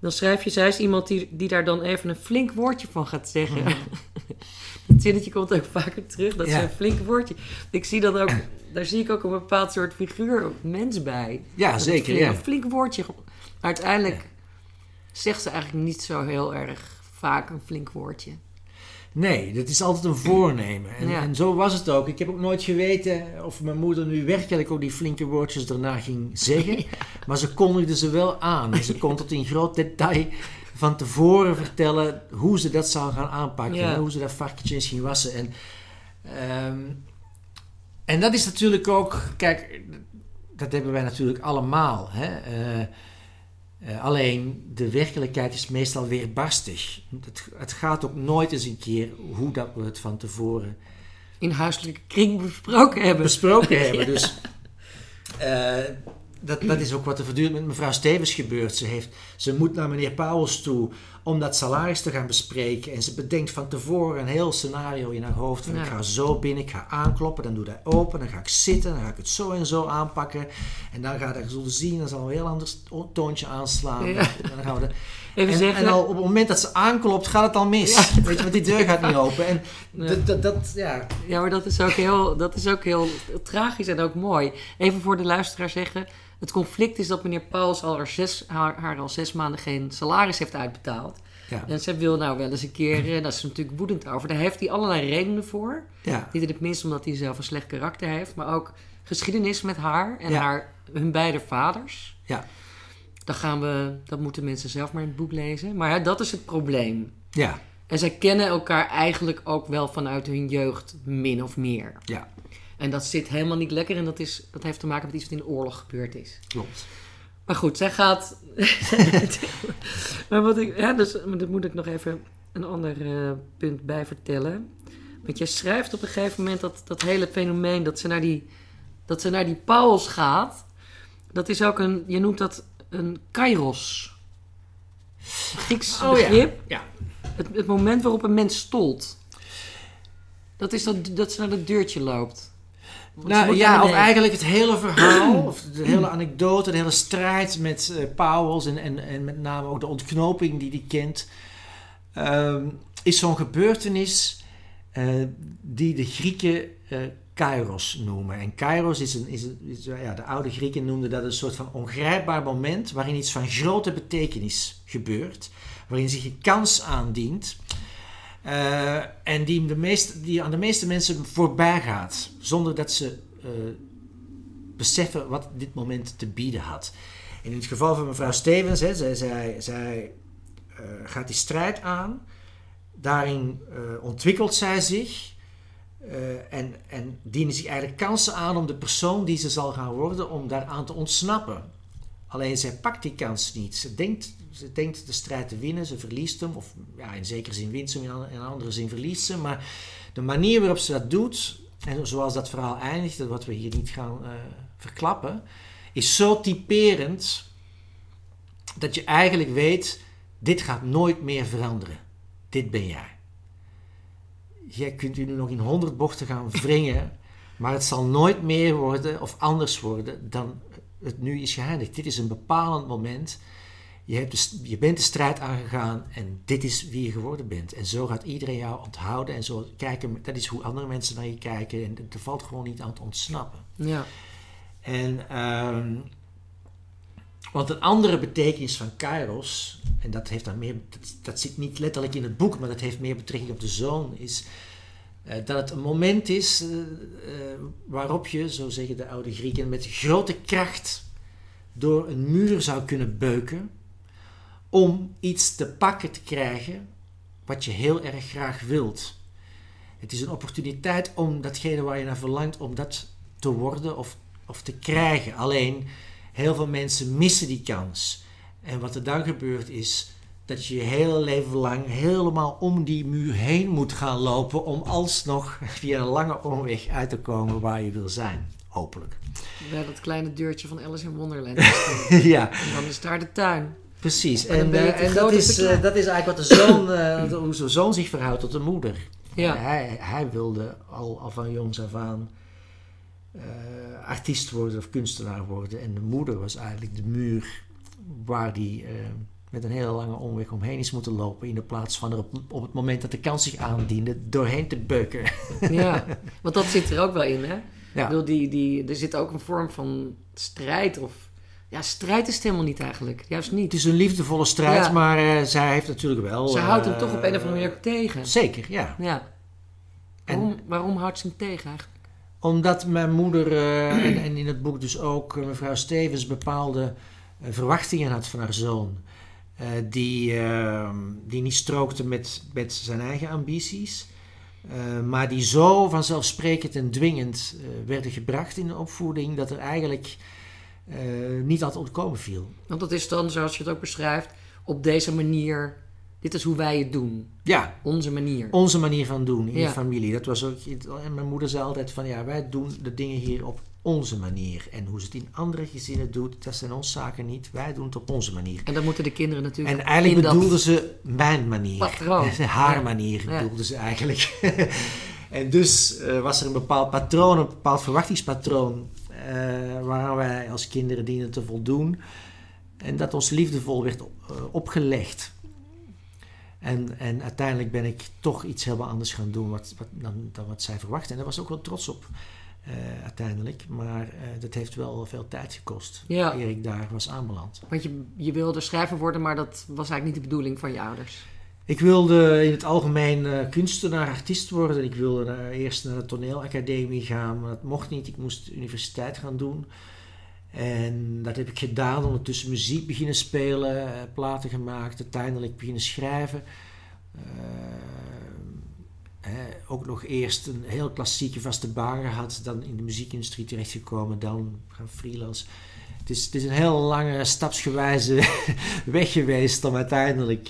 S1: Dan schrijf je, zij is iemand die, die daar dan even een flink woordje van gaat zeggen. Mm -hmm. dat zinnetje komt ook vaker terug, dat ja. is een flink woordje. Ik zie dat ook, daar zie ik ook een bepaald soort figuur, mens bij.
S2: Ja,
S1: dat
S2: zeker.
S1: Flink,
S2: ja.
S1: Een flink woordje. Uiteindelijk ja. zegt ze eigenlijk niet zo heel erg vaak een flink woordje.
S2: Nee, dat is altijd een voornemen. En, ja. en, zo was het ook. Ik heb ook nooit geweten of mijn moeder nu werkelijk ook die flinke woordjes daarna ging zeggen. Ja. Maar ze kondigde ze wel aan. Ze kon tot in groot detail van tevoren vertellen hoe ze dat zou gaan aanpakken. Ja. Hoe ze dat varkentje ging wassen. En, um, en dat is natuurlijk ook... Kijk, dat hebben wij natuurlijk allemaal. Hè? Uh, uh, alleen de werkelijkheid is meestal weerbarstig. Het, het gaat ook nooit eens een keer hoe dat we het van tevoren
S1: in huiselijke kring besproken hebben.
S2: Besproken hebben. Dus uh, dat, dat is ook wat er voortdurend met mevrouw Stevens gebeurt. Ze, heeft, ze moet naar meneer Pauwels toe om dat salaris te gaan bespreken. En ze bedenkt van tevoren een heel scenario in haar hoofd. Van, ja. Ik ga zo binnen, ik ga aankloppen, dan doe dat open, dan ga ik zitten, dan ga ik het zo en zo aanpakken. En dan gaat hij zullen zien, dan zal een heel ander toontje aanslaan. Ja. En, dan gaan we de,
S1: Even
S2: en,
S1: zeggen,
S2: en al op het moment dat ze aanklopt, gaat het al mis. Ja. Weet je, want die deur gaat niet open. En
S1: ja.
S2: dat, dat, ja.
S1: ja, maar dat is, ook heel, dat is ook heel tragisch en ook mooi. Even voor de luisteraar zeggen... Het conflict is dat meneer Pauls al zes, haar, haar al zes maanden geen salaris heeft uitbetaald.
S2: Ja.
S1: En ze wil nou wel eens een keer, daar is ze natuurlijk woedend over. Daar heeft hij allerlei redenen voor.
S2: Ja.
S1: Niet in het minst omdat hij zelf een slecht karakter heeft, maar ook geschiedenis met haar en
S2: Ja.
S1: haar, hun beide vaders.
S2: Ja.
S1: Dan gaan we, dat moeten mensen zelf maar in het boek lezen. Maar ja, dat is het probleem.
S2: Ja.
S1: En zij kennen elkaar eigenlijk ook wel vanuit hun jeugd min of meer.
S2: Ja.
S1: En dat zit helemaal niet lekker en dat, is, dat heeft te maken met iets wat in de oorlog gebeurd is.
S2: Klopt.
S1: Maar goed, zij gaat. maar wat ik. Ja, dus maar daar moet ik nog even een ander uh, punt bij vertellen. Want jij schrijft op een gegeven moment dat, dat hele fenomeen dat ze naar die. Dat ze naar die Pauls gaat. Dat is ook een. Je noemt dat een kairos. Grieks
S2: Oh,
S1: begrip.
S2: Ja.
S1: Het, het moment waarop een mens stolt. Dat is dat, dat ze naar dat deurtje loopt.
S2: Nou ja, of eigenlijk het hele verhaal, of de hele anekdote, de hele strijd met uh, en, en, en met name ook de ontknoping die hij kent, ehm, is zo'n gebeurtenis eh, die de Grieken eh, kairos noemen. En kairos is, een, is, een, is ja, de oude Grieken noemden dat een soort van ongrijpbaar moment waarin iets van grote betekenis gebeurt, waarin zich een kans aandient. Uh, en die, de meeste, die aan de meeste mensen voorbij gaat, zonder dat ze uh, beseffen wat dit moment te bieden had. In het geval van mevrouw Stevens, hè, zij, zij, zij uh, gaat die strijd aan, daarin ontwikkelt zij zich en, en dienen zich eigenlijk kansen aan om de persoon die ze zal gaan worden, om daaraan te ontsnappen. Alleen zij pakt die kans niet. Ze denkt, ze denkt de strijd te winnen, ze verliest hem. Of ja, in zekere zin wint ze hem, in een andere zin verliest ze. Maar de manier waarop ze dat doet, en zoals dat verhaal eindigt, wat we hier niet gaan uh, verklappen, is zo typerend dat je eigenlijk weet, dit gaat nooit meer veranderen. Dit ben jij. Jij kunt u nu nog in honderd bochten gaan wringen, maar het zal nooit meer worden of anders worden dan het nu is geëindigd. Dit is een bepalend moment. Je, hebt de, je bent de strijd aangegaan en dit is wie je geworden bent. En zo gaat iedereen jou onthouden en zo kijken. Dat is hoe andere mensen naar je kijken. En er valt gewoon niet aan te ontsnappen.
S1: Ja.
S2: En, um, want een andere betekenis van Kairos, en dat, heeft dan meer, dat, dat zit niet letterlijk in het boek, maar dat heeft meer betrekking op de zoon, is uh, dat het een moment is uh, uh, waarop je, zo zeggen de oude Grieken, met grote kracht door een muur zou kunnen beuken om iets te pakken te krijgen wat je heel erg graag wilt. Het is een opportuniteit om datgene waar je naar verlangt, om dat te worden of, of te krijgen. Alleen, heel veel mensen missen die kans. En wat er dan gebeurt is dat je je hele leven lang helemaal om die muur heen moet gaan lopen om alsnog via een lange omweg uit te komen waar je wil zijn. Hopelijk.
S1: Bij dat kleine deurtje van Alice in Wonderland.
S2: ja.
S1: En dan is daar de tuin.
S2: Precies. En, eh, en
S1: groot
S2: dat, is, eh, dat is eigenlijk wat de zoon, eh, hoe zijn zoon zich verhoudt tot de moeder.
S1: Ja.
S2: Hij, hij wilde al, al van jongs af aan eh, artiest worden of kunstenaar worden. En de moeder was eigenlijk de muur waar hij eh, met een hele lange omweg omheen is moeten lopen. In de plaats van er op, op het moment dat de kans zich aandiende doorheen te beuken.
S1: Ja, want dat zit er ook wel in, hè? Ik
S2: Ja.
S1: bedoel, die, die, er zit ook een vorm van strijd of... Ja, strijd is het helemaal niet eigenlijk. Juist
S2: Het
S1: niet.
S2: is een liefdevolle strijd,
S1: Ja.
S2: maar eh, zij heeft natuurlijk wel...
S1: Ze houdt hem
S2: eh,
S1: toch op een of andere manier tegen.
S2: Zeker, ja.
S1: Ja.
S2: En-
S1: Waarom, waarom houdt ze hem tegen eigenlijk?
S2: Omdat mijn moeder, eh, en, en in het boek dus ook mevrouw Stevens, bepaalde verwachtingen had van haar zoon. die, eh, die niet strookten met, met zijn eigen ambities. maar die zo vanzelfsprekend en dwingend werden gebracht in de opvoeding, dat er eigenlijk eh, niet had ontkomen viel.
S1: Want dat is dan, zoals je het ook beschrijft, op deze manier... Dit is hoe wij het doen.
S2: Ja,
S1: Onze manier.
S2: onze manier van doen in
S1: Ja.
S2: de familie. Dat was ook, en mijn moeder zei altijd van ja, wij doen de dingen hier op onze manier. En hoe ze het in andere gezinnen doet, dat zijn ons zaken niet. Wij doen het op onze manier.
S1: En dan moeten de kinderen natuurlijk
S2: En eigenlijk
S1: in dat-
S2: bedoelde ze mijn manier.
S1: patroon.
S2: Haar
S1: Ja.
S2: manier
S1: Ja.
S2: bedoelde ze eigenlijk. en dus eh, was er een bepaald patroon, een bepaald verwachtingspatroon, eh waar wij als kinderen dienen te voldoen. En dat ons liefdevol werd eh, opgelegd. En, en uiteindelijk ben ik toch iets helemaal anders gaan doen wat, wat, dan, dan wat zij verwachtte. En daar was ik ook wel trots op, eh, uiteindelijk. Maar dat heeft wel veel tijd gekost,
S1: Ja.
S2: eer ik daar was aanbeland.
S1: Want je, je wilde schrijver worden, maar dat was eigenlijk niet de bedoeling van je ouders.
S2: Ik wilde in het algemeen eh, kunstenaar, artiest worden. Ik wilde eerst naar de toneelacademie gaan, maar dat mocht niet. Ik moest universiteit gaan doen. En dat heb ik gedaan. Ondertussen muziek beginnen spelen, eh, platen gemaakt, uiteindelijk beginnen schrijven. Eh, hè, ook nog eerst een heel klassieke vaste baan gehad, dan in de muziekindustrie terechtgekomen, dan gaan freelance. Het is, het is een heel lange, stapsgewijze weg geweest om uiteindelijk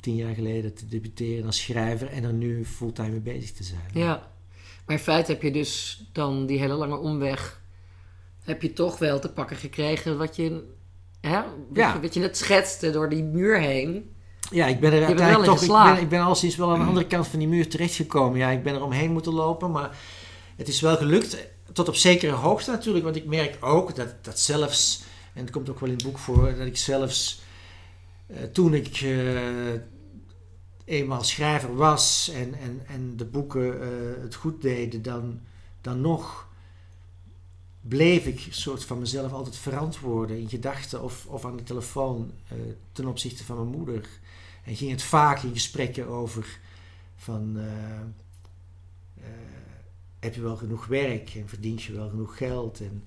S2: tien jaar geleden te debuteren als schrijver en er nu fulltime mee bezig te zijn.
S1: Ja. Maar in feite heb je dus dan die hele lange omweg... heb je toch wel te pakken gekregen wat je... Hè, wat,
S2: Ja.
S1: je, wat je net schetste door die muur heen.
S2: Ja, ik ben er uiteindelijk
S1: in
S2: toch. Ik ben, ik ben al sinds wel aan de andere kant van die muur terechtgekomen. Ja, ik ben er omheen moeten lopen, maar het is wel gelukt. Tot op zekere hoogte natuurlijk, want ik merk ook dat, dat zelfs, en het komt ook wel in het boek voor, dat ik zelfs eh, toen ik eh, eenmaal schrijver was en, en, en de boeken eh, het goed deden, dan, dan nog bleef ik soort van mezelf altijd verantwoorden in gedachten of, of aan de telefoon eh, ten opzichte van mijn moeder. En ging het vaak in gesprekken over van eh, eh, heb je wel genoeg werk en verdient je wel genoeg geld. En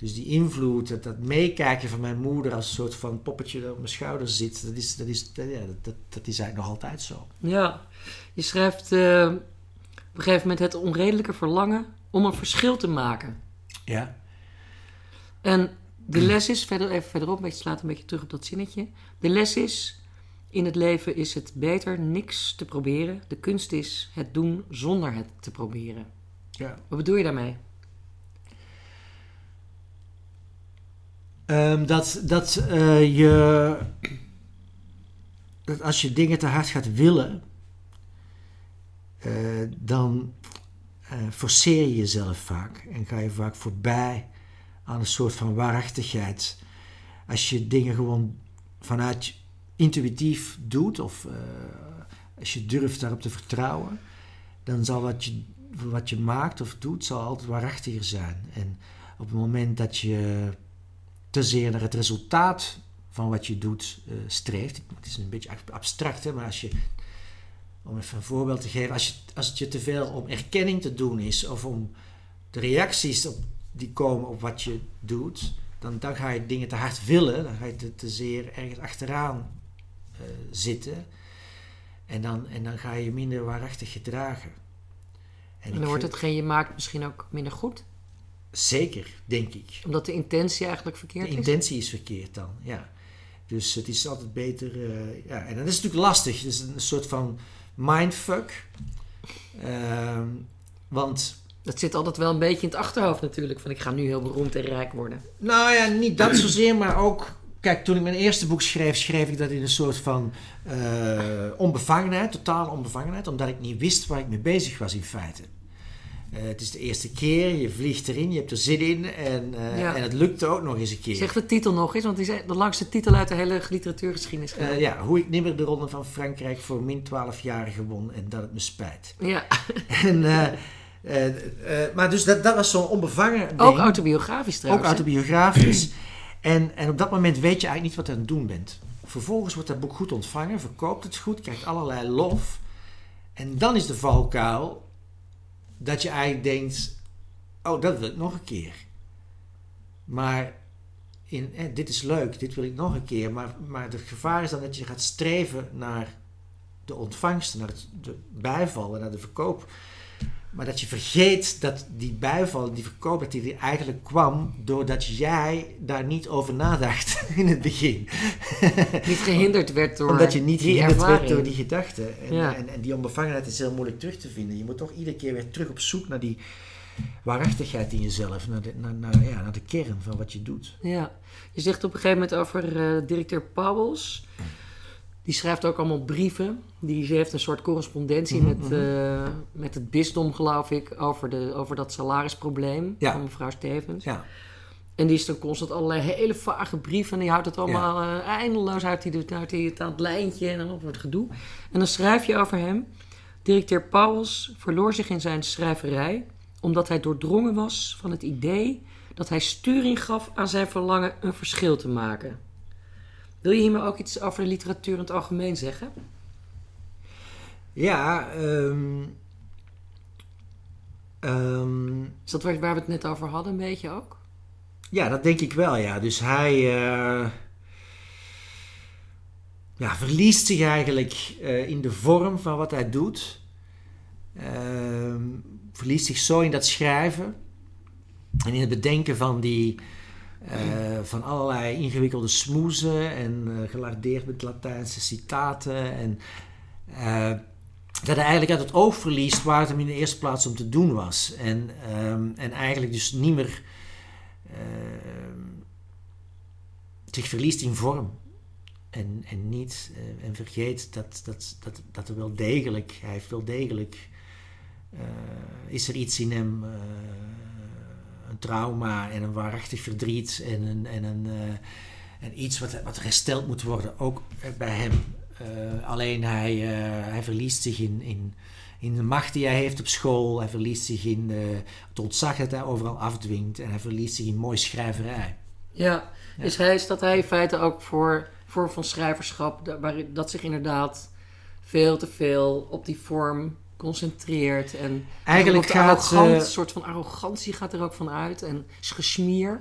S2: dus die invloed, dat, dat meekijken van mijn moeder als een soort van poppetje dat op mijn schouder zit, dat is, dat is, dat, ja, dat, dat, is eigenlijk nog altijd zo.
S1: Ja. Je schrijft eh, op een gegeven moment het onredelijke verlangen om een verschil te maken.
S2: Ja.
S1: En de les is, verder, even verderop, beetje slaat een beetje terug op dat zinnetje. De les is, in het leven is het beter niks te proberen. De kunst is het doen zonder het te proberen.
S2: ja.
S1: Wat bedoel je daarmee?
S2: Ehm, dat dat eh, je. Dat als je dingen te hard gaat willen. eh, dan eh, forceer je jezelf vaak. En ga je vaak voorbij aan een soort van waarachtigheid. Als je dingen gewoon vanuit intuïtief doet. Of als je durft daarop te vertrouwen. Dan zal wat je, wat je maakt of doet, zal altijd waarachtiger zijn. En op het moment dat je te zeer naar het resultaat van wat je doet eh, streeft. Het is een beetje ab- abstract, hè, maar als je, om even een voorbeeld te geven, als, je, als het je te veel om erkenning te doen is of om de reacties op, die komen op wat je doet, dan, dan ga je dingen te hard willen, dan ga je te, te zeer ergens achteraan eh, zitten. En dan, en dan ga je je minder waarachtig gedragen.
S1: En, dan wordt hetgeen je maakt misschien ook minder goed?
S2: Zeker, denk ik.
S1: Omdat de intentie eigenlijk verkeerd
S2: is? De intentie is verkeerd dan, ja. Dus het is altijd beter. Uh, ja, en dat is natuurlijk lastig. Het is een soort van mindfuck. Uh, want.
S1: Dat zit altijd wel een beetje in het achterhoofd natuurlijk. Van ik ga nu heel beroemd en rijk worden.
S2: Nou ja, niet dat zozeer, maar ook. Kijk, toen ik mijn eerste boek schreef, schreef ik dat in een soort van uh, onbevangenheid, totale onbevangenheid, omdat ik niet wist waar ik mee bezig was in feite. Uh, het is de eerste keer, je vliegt erin, je hebt er zin in en, uh, en het lukte ook nog eens een keer.
S1: Zeg de titel nog eens, want die is de langste titel uit de hele literatuurgeschiedenis.
S2: Uh, ja, hoe ik nimmer de ronde van Frankrijk voor min 12 jaar won en dat het me spijt.
S1: Ja.
S2: en, maar dus dat, dat was zo'n onbevangen ding.
S1: Ook autobiografisch trouwens.
S2: Ook autobiografisch. en, en op dat moment weet je eigenlijk niet wat je aan het doen bent. Vervolgens wordt dat boek goed ontvangen, verkoopt het goed, krijgt allerlei lof. En dan is de valkuil dat je eigenlijk denkt: oh, dat wil ik nog een keer. Maar in, eh, dit is leuk, dit wil ik nog een keer. Maar, maar het gevaar is dan dat je gaat streven naar de ontvangst, naar het, de bijval en naar de verkoop. Maar dat je vergeet dat die bijval, die verkoop, dat die eigenlijk kwam doordat jij daar niet over nadacht in het begin.
S1: Niet gehinderd werd door
S2: Omdat je niet gehinderd werd door die gedachten. En, en, en, die onbevangenheid is heel moeilijk terug te vinden. Je moet toch iedere keer weer terug op zoek naar die waarachtigheid in jezelf. Naar de, naar, naar, ja, naar de kern van wat je doet.
S1: Ja, je zegt op een gegeven moment over uh, directeur Pauwels... Die schrijft ook allemaal brieven. Die, ze heeft een soort correspondentie mhm, met, mhm. Eh, met het bisdom, geloof ik, over, de, over dat salarisprobleem van mevrouw Stevens.
S2: Ja.
S1: En die is dan constant allerlei hele vage brieven. En die houdt het allemaal uh, eindeloos uit. Die doet uit het aan het lijntje en dan wordt gedoe. En dan schrijf je over hem. Directeur Pauwels verloor zich in zijn schrijverij. omdat hij doordrongen was van het idee dat hij sturing gaf aan zijn verlangen een verschil te maken. Wil je hiermee ook iets over de literatuur in het algemeen zeggen?
S2: Ja, um, um,
S1: is dat waar, we het net over hadden, een beetje ook?
S2: Ja, dat denk ik wel, ja. Dus hij uh, ja, verliest zich eigenlijk uh, in de vorm van wat hij doet. Uh, verliest zich zo in dat schrijven en in het bedenken van die uh, van allerlei ingewikkelde smoezen en uh, gelardeerd met Latijnse citaten. En uh, dat hij eigenlijk uit het oog verliest waar het hem in de eerste plaats om te doen was. En, um, en eigenlijk dus niet meer ehm, zich verliest in vorm. En, en niet en vergeet dat, dat, dat, dat er wel degelijk, hij heeft wel degelijk, is er iets in hem een trauma en een waarachtig verdriet en, een, en, een, uh, en iets wat, wat hersteld moet worden, ook bij hem. Uh, alleen hij, hij verliest zich in, in, in de macht die hij heeft op school, hij verliest zich in het ontzag dat hij overal afdwingt en hij verliest zich in mooie schrijverij.
S1: Ja, ja. Is, hij, is dat hij in feite ook voor vorm van schrijverschap, dat, waar, dat zich inderdaad veel te veel op die vorm concentreert. En
S2: eigenlijk gaat
S1: ze... Een soort van arrogantie gaat er ook van uit. En is gesmier.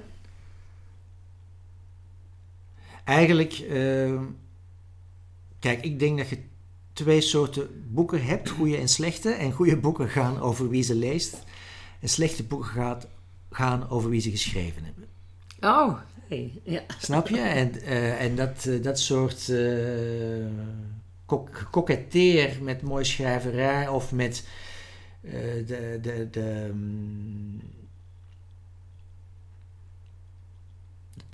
S2: Eigenlijk, uh, kijk, ik denk dat je twee soorten boeken hebt, goede en slechte. En goede boeken gaan over wie ze leest. En slechte boeken gaat, gaan over wie ze geschreven hebben.
S1: Oh, hey, ja.
S2: Snap je? En, uh, en dat, uh, dat soort koketteer met mooi schrijverij of met uh, de, de, de, um,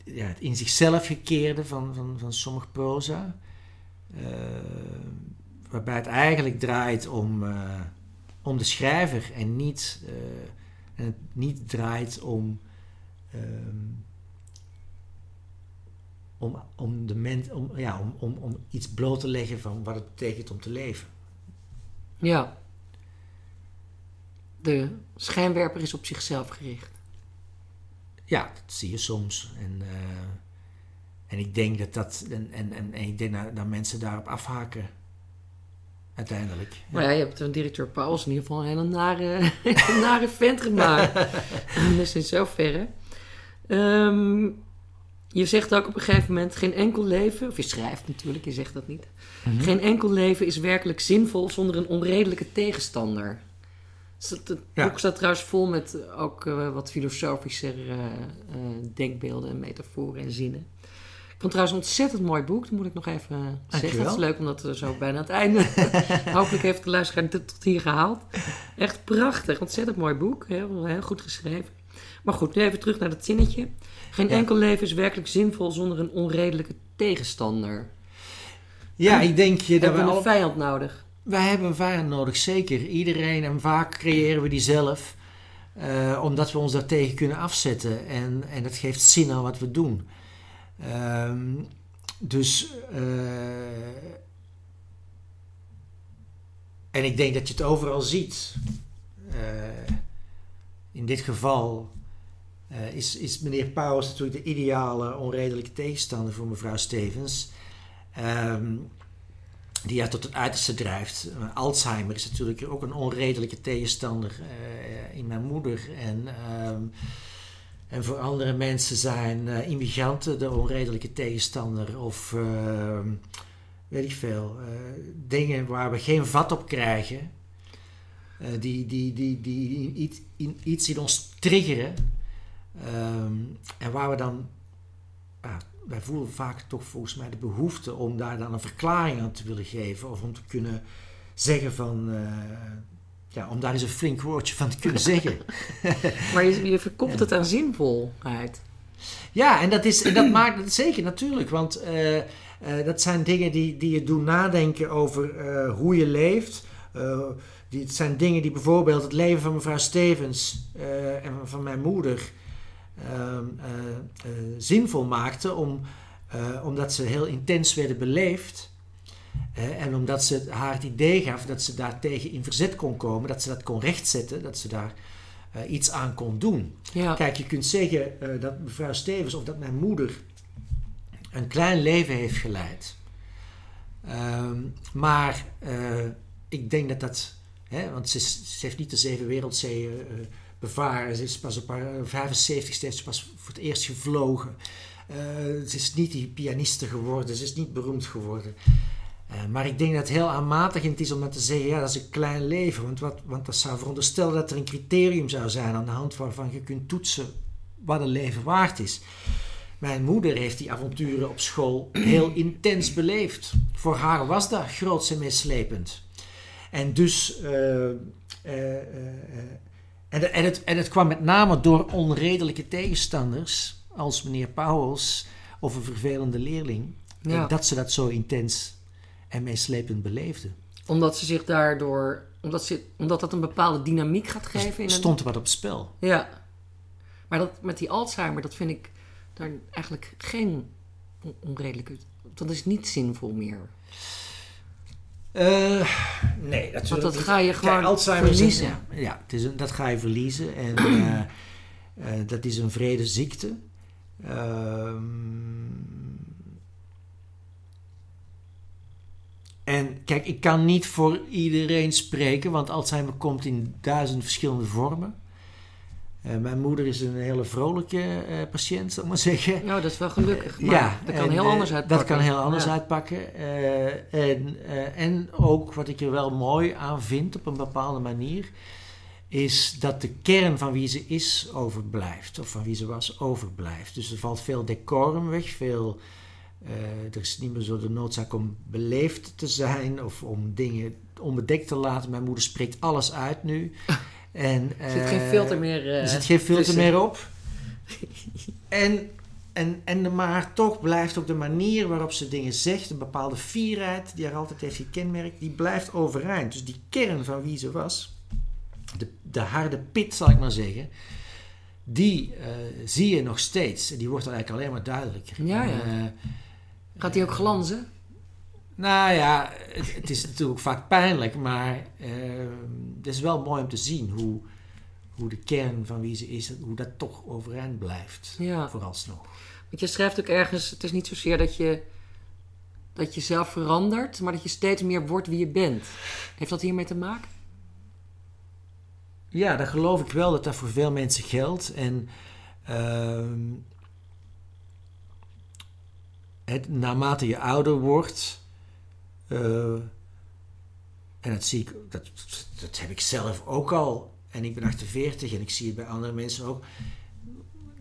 S2: ja, het in zichzelf gekeerde van, van, van sommige proza. Uh, waarbij het eigenlijk draait om, uh, om de schrijver en niet, en het niet draait om. Um, om, om, de mens, om, ja, om, om, om iets bloot te leggen van wat het betekent om te leven.
S1: Ja. De schijnwerper is op zichzelf gericht.
S2: Ja, dat zie je soms. En, uh, en ik denk dat dat. En, en, en, en ik denk dat, dat, mensen daarop afhaken. Uiteindelijk. Ja.
S1: Maar ja, je hebt een directeur Pauls in ieder geval een hele nare, nare vent gemaakt. dus in zoverre. Um, je zegt ook op een gegeven moment: geen enkel leven, of je schrijft natuurlijk, je zegt dat niet.
S2: Mhm.
S1: Geen enkel leven is werkelijk zinvol zonder een onredelijke tegenstander. Dus Het, het
S2: Ja.
S1: boek staat trouwens vol met ook eh, wat filosofischer eh, eh, denkbeelden en metaforen en zinnen. Ik vond het trouwens een ontzettend mooi boek. Dat moet ik nog even zeggen. Het is leuk omdat we zo bijna aan het einde. Hopelijk heeft de luisteraar tot hier gehaald. Echt prachtig. Ontzettend mooi boek. Heel, heel goed geschreven. Maar goed, nu even terug naar dat zinnetje. Geen
S2: Ja.
S1: enkel leven is werkelijk zinvol zonder een onredelijke tegenstander.
S2: Ja, ik denk je dat
S1: Hebben
S2: we
S1: een
S2: al...
S1: vijand nodig?
S2: Wij hebben een vijand nodig, zeker. Iedereen en vaak creëren we die zelf. eh, omdat we ons daartegen kunnen afzetten. En, en dat geeft zin aan wat we doen. Ehm, dus. eh, en ik denk dat je het overal ziet. Eh, in dit geval eh, is, is meneer Pauwers natuurlijk de ideale onredelijke tegenstander voor mevrouw Stevens. Ehm, die haar tot het uiterste drijft. Uh, Alzheimer is natuurlijk ook een onredelijke tegenstander uh, in mijn moeder. En, ehm, en voor andere mensen zijn uh, immigranten de onredelijke tegenstander. Of ehm, weet ik veel. eh, dingen waar we geen vat op krijgen. Eh, die, die, die, die iets, in, iets in ons triggeren. Ehm, en waar we dan ah, wij voelen vaak toch volgens mij de behoefte om daar dan een verklaring aan te willen geven. Of om te kunnen zeggen van. Uh, ja, om daar eens een flink woordje van te kunnen zeggen.
S1: maar je, je verkoppelt het aan zinvolheid.
S2: Ja, en dat, is, en dat maakt het zeker natuurlijk. Want uh, uh, dat zijn dingen die, die je doen nadenken over hoe je leeft. Die, het zijn dingen die bijvoorbeeld het leven van mevrouw Stevens en van mijn moeder. Uh, zinvol maakte, om, omdat ze heel intens werden beleefd. en omdat ze haar het idee gaf dat ze daartegen in verzet kon komen, dat ze dat kon rechtzetten, dat ze daar iets aan kon doen.
S1: Ja.
S2: Kijk, je kunt zeggen dat mevrouw Stevens of dat mijn moeder een klein leven heeft geleid. Um, maar ik denk dat dat, hè, want ze, heeft niet de zeven wereldzeeën bevaren. Ze is pas op haar 75 heeft ze pas voor het eerst gevlogen. Uh, ze is niet die pianiste geworden, ze is niet beroemd geworden. Uh, maar ik denk dat het heel aanmatigend is om dan te zeggen, ja, dat is een klein leven. Want, wat, want dat zou veronderstellen dat er een criterium zou zijn aan de hand waarvan je kunt toetsen wat een leven waard is. Mijn moeder heeft die avonturen op school heel intens beleefd. Voor haar was dat groots en meeslepend. En dus... Uh, en, en, het, en het kwam met name door onredelijke tegenstanders, als meneer Pauwels of een vervelende leerling,
S1: Ja.
S2: dat ze dat zo intens en meeslepend beleefden.
S1: Omdat ze zich daardoor, omdat, ze, omdat dat een bepaalde dynamiek gaat geven.
S2: Er stond er wat op het spel.
S1: Ja. Maar dat, met die Alzheimer, dat vind ik daar eigenlijk geen on- onredelijke... Dat is niet zinvol meer.
S2: Eh, nee, dat,
S1: Want dat ga je gewoon
S2: een-
S1: verliezen.
S2: ja, ja, het is een, dat ga je verliezen. En eh, eh, dat is een vrede ziekte. Ehm, en kijk, ik kan niet voor iedereen spreken, want Alzheimer komt in duizend verschillende vormen. Eh, mijn moeder is een hele vrolijke eh, patiënt, zal ik maar zeggen.
S1: Nou, dat is wel gelukkig. Maar
S2: ja,
S1: dat kan
S2: en,
S1: heel
S2: eh,
S1: anders uitpakken.
S2: Dat kan heel anders
S1: Ja.
S2: uitpakken. En, en ook wat ik er wel mooi aan vind op een bepaalde manier, is dat de kern van wie ze is overblijft. Of van wie ze was overblijft. Dus er valt veel decorum weg, veel. er is niet meer zo de noodzaak om beleefd te zijn of om dingen onbedekt te laten. Mijn moeder spreekt alles uit nu. En,
S1: Er zit geen
S2: eh,
S1: filter meer eh,
S2: er zit geen filter
S1: tussen.
S2: meer op. En, en, en, maar toch blijft ook de manier waarop ze dingen zegt, een bepaalde fierheid die haar altijd heeft gekenmerkt, die blijft overeind. Dus die kern van wie ze was, de, de harde pit zal ik maar zeggen, die eh, zie je nog steeds. En die wordt dan eigenlijk alleen maar duidelijker.
S1: Ja, ja.
S2: En, eh,
S1: Gaat die ook glanzen?
S2: nou ja, het, het is natuurlijk vaak pijnlijk, maar eh, het is wel mooi om te zien hoe, hoe de kern van wie ze is, hoe dat toch overeind blijft.
S1: Ja.
S2: Vooralsnog.
S1: Want je schrijft ook ergens, het is niet zozeer dat je, dat je zelf verandert, maar dat je steeds meer wordt wie je bent. Heeft dat hiermee te maken?
S2: Ja, dat geloof ik wel dat dat voor veel mensen geldt. En ehm, het, naarmate je ouder wordt, eh, en dat zie ik, dat, heb ik zelf ook al. En ik ben 48 en ik zie het bij andere mensen ook.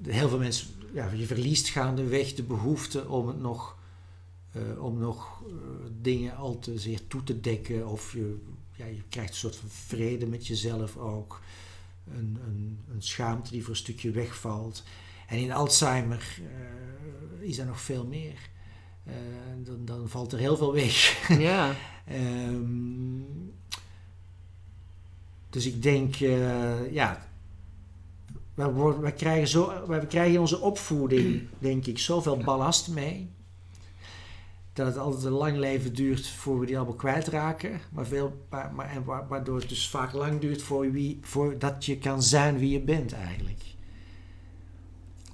S2: Heel veel mensen, ja, je verliest gaandeweg de behoefte om het nog, eh, om nog eh, dingen al te zeer toe te dekken. Of je, ja, je krijgt een soort van vrede met jezelf ook. Een, een, een schaamte die voor een stukje wegvalt. En in Alzheimer uh, is er nog veel meer. Dan, dan valt er heel veel weg.
S1: Ja.
S2: Um, dus ik denk, uh, ja, wij, wij, krijgen zo, wij krijgen in onze opvoeding, denk ik, zoveel ballast mee. Dat het altijd een lang leven duurt voor we die allemaal kwijtraken. Maar veel, maar, maar, en waardoor het dus vaak lang duurt voor wie, voordat je kan zijn wie je bent eigenlijk.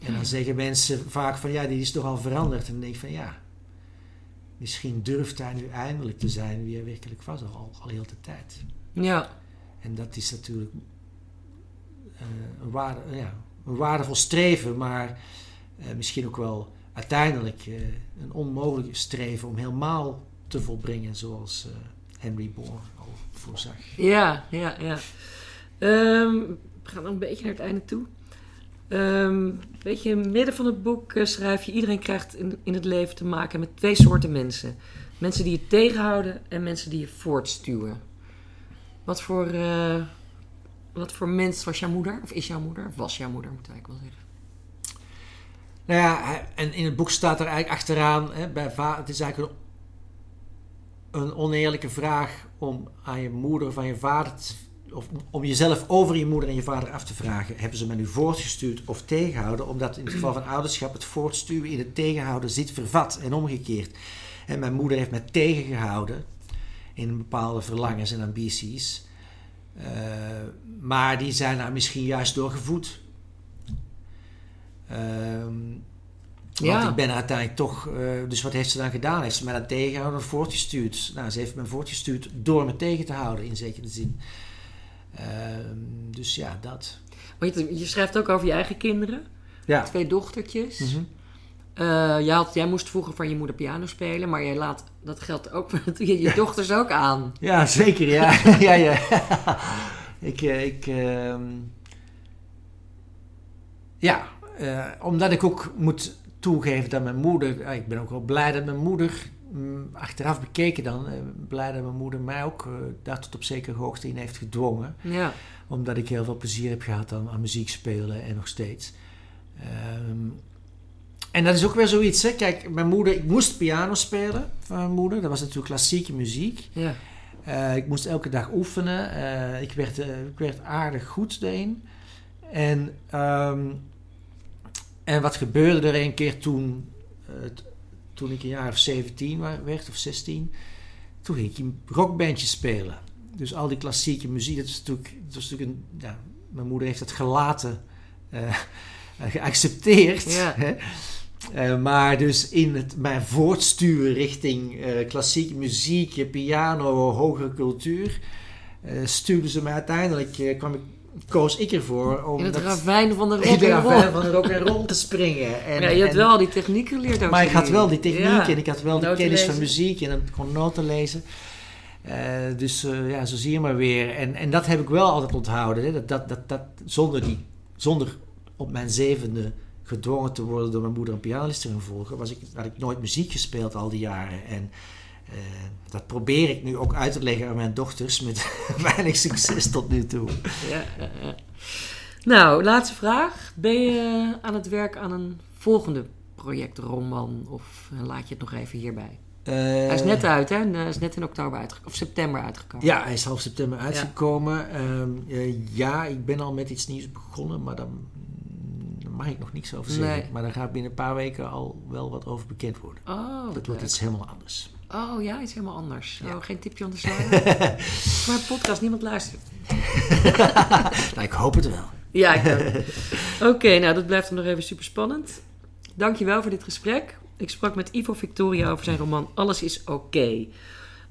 S2: En dan zeggen mensen vaak van ja, die is toch al veranderd. En dan denk ik van ja, misschien durft hij nu eindelijk te zijn wie hij werkelijk was al, al heel de tijd.
S1: Ja.
S2: En dat is natuurlijk uh, een, waarde, ja, een waardevol streven, maar uh, misschien ook wel uiteindelijk uh, een onmogelijk streven om helemaal te volbrengen zoals Henry Bourne al voorzag.
S1: Ja, ja, ja. Um, we gaan een beetje naar het einde toe. Um, weet je, in het midden van het boek schrijf je: iedereen krijgt in, in het leven te maken met twee soorten mensen: mensen die je tegenhouden en mensen die je voortstuwen. Wat voor, uh, wat voor mens was jouw moeder? Of is jouw moeder? Of was jouw moeder, moet ik wel zeggen.
S2: Nou en in het boek staat er eigenlijk achteraan... Hè, bij het is eigenlijk een, een, oneerlijke vraag om aan je moeder of aan je vader... Te, of om jezelf over je moeder en je vader af te vragen. Hebben ze me nu voortgestuurd of tegenhouden? Omdat in het geval van ouderschap het voortstuwen in het tegenhouden zit vervat en omgekeerd. En mijn moeder heeft mij tegengehouden in bepaalde verlangens en ambities. Uh, maar die zijn daar misschien juist doorgevoed. Uh, ja. Want ik ben uiteindelijk toch... Uh, dus wat heeft ze dan gedaan? Heeft ze mij dat tegengehouden of voortgestuurd? Nou, ze heeft me voortgestuurd door me tegen te houden, in zekere zin. Ehm, dus ja, dat.
S1: Maar je, je, schrijft ook over je eigen kinderen.
S2: Ja.
S1: Twee dochtertjes. Mm -hmm. Uh, jij, had, jij, moest vroeger van je moeder piano spelen, maar jij laat dat geldt ook voor je, je dochters ook aan.
S2: Ja, zeker, ja. ja, ja. ik, uh, ik uh, ja, uh, omdat ik ook moet toegeven dat mijn moeder, ik ben ook wel blij dat mijn moeder, achteraf bekeken dan, blij dat mijn moeder mij ook daar tot op zekere hoogte in heeft gedwongen.
S1: Ja.
S2: Omdat ik heel veel plezier heb gehad aan, aan muziek spelen en nog steeds. Ehm, en dat is ook weer zoiets, hè. Kijk, mijn moeder, ik moest piano spelen van mijn moeder. Dat was natuurlijk klassieke muziek.
S1: Ja.
S2: Uh, ik moest elke dag oefenen. Uh, ik, werd, uh, ik werd aardig goed erin. En, um, en wat gebeurde er een keer toen, toen ik een jaar of 17 werd, of 16, toen ging ik een rockbandje spelen. Dus al die klassieke muziek, dat was natuurlijk, dat was natuurlijk een, ja, mijn moeder heeft het gelaten, geaccepteerd.
S1: Ja.
S2: Hè? Uh, maar dus in het, mijn voortstuwen richting uh, klassieke muziek, piano, hogere cultuur, uh, stuurden ze mij uiteindelijk, kwam ik, koos ik ervoor om...
S1: In het ravijn van de rock
S2: In het ravijn van de rock en roll te springen. En,
S1: ja, je hebt
S2: en,
S1: wel die techniek geleerd ook.
S2: Maar ik had wel die techniek
S1: ja.
S2: en ik had wel de kennis van muziek en dan kon noten lezen. dus ja, zo zie je maar weer. En, en dat heb ik wel altijd onthouden. Hè? Dat, dat, dat, dat, zonder, die, zonder op mijn zevende gedwongen te worden door mijn moeder een pianist te gaan volgen, was ik, had ik nooit muziek gespeeld al die jaren. En uh, dat probeer ik nu ook uit te leggen aan mijn dochters met weinig succes tot nu toe.
S1: Ja, ja, ja. Nou, laatste vraag. Ben je aan het werk aan een volgende projectroman of laat je het nog even hierbij?
S2: Uh,
S1: hij is net uit, hè? Hij is net in oktober uitgekomen, of september uitgekomen.
S2: Ja, hij is half september uitgekomen. Ja. Uh, ja, ik ben al met iets nieuws begonnen, maar dan mag ik nog niks over zeggen.
S1: Nee.
S2: Maar daar gaat binnen een paar weken al wel wat over bekend worden.
S1: Oh,
S2: dat wordt iets helemaal anders.
S1: Oh ja, iets helemaal anders.
S2: Ja.
S1: Oh, geen tipje aan de sluier? maar podcast, niemand luistert.
S2: nou, ik hoop het wel.
S1: Ja, ik ook. Oké, okay, nou dat blijft dan nog even super spannend. Dankjewel voor dit gesprek. Ik sprak met Ivo Victoria over zijn roman Alles is oké. Okay.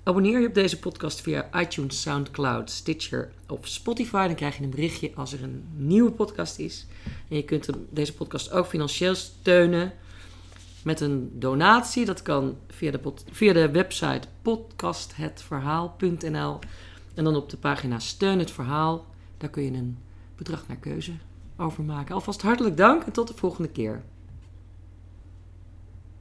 S1: Abonneer je op deze podcast via iTunes, Soundcloud, Stitcher of Spotify. Dan krijg je een berichtje als er een nieuwe podcast is. En je kunt deze podcast ook financieel steunen. Met een donatie. Dat kan via de, via de website podcasthetverhaal.nl. En dan op de pagina Steun het Verhaal. Daar kun je een bedrag naar keuze over maken. Alvast hartelijk dank en tot de volgende keer.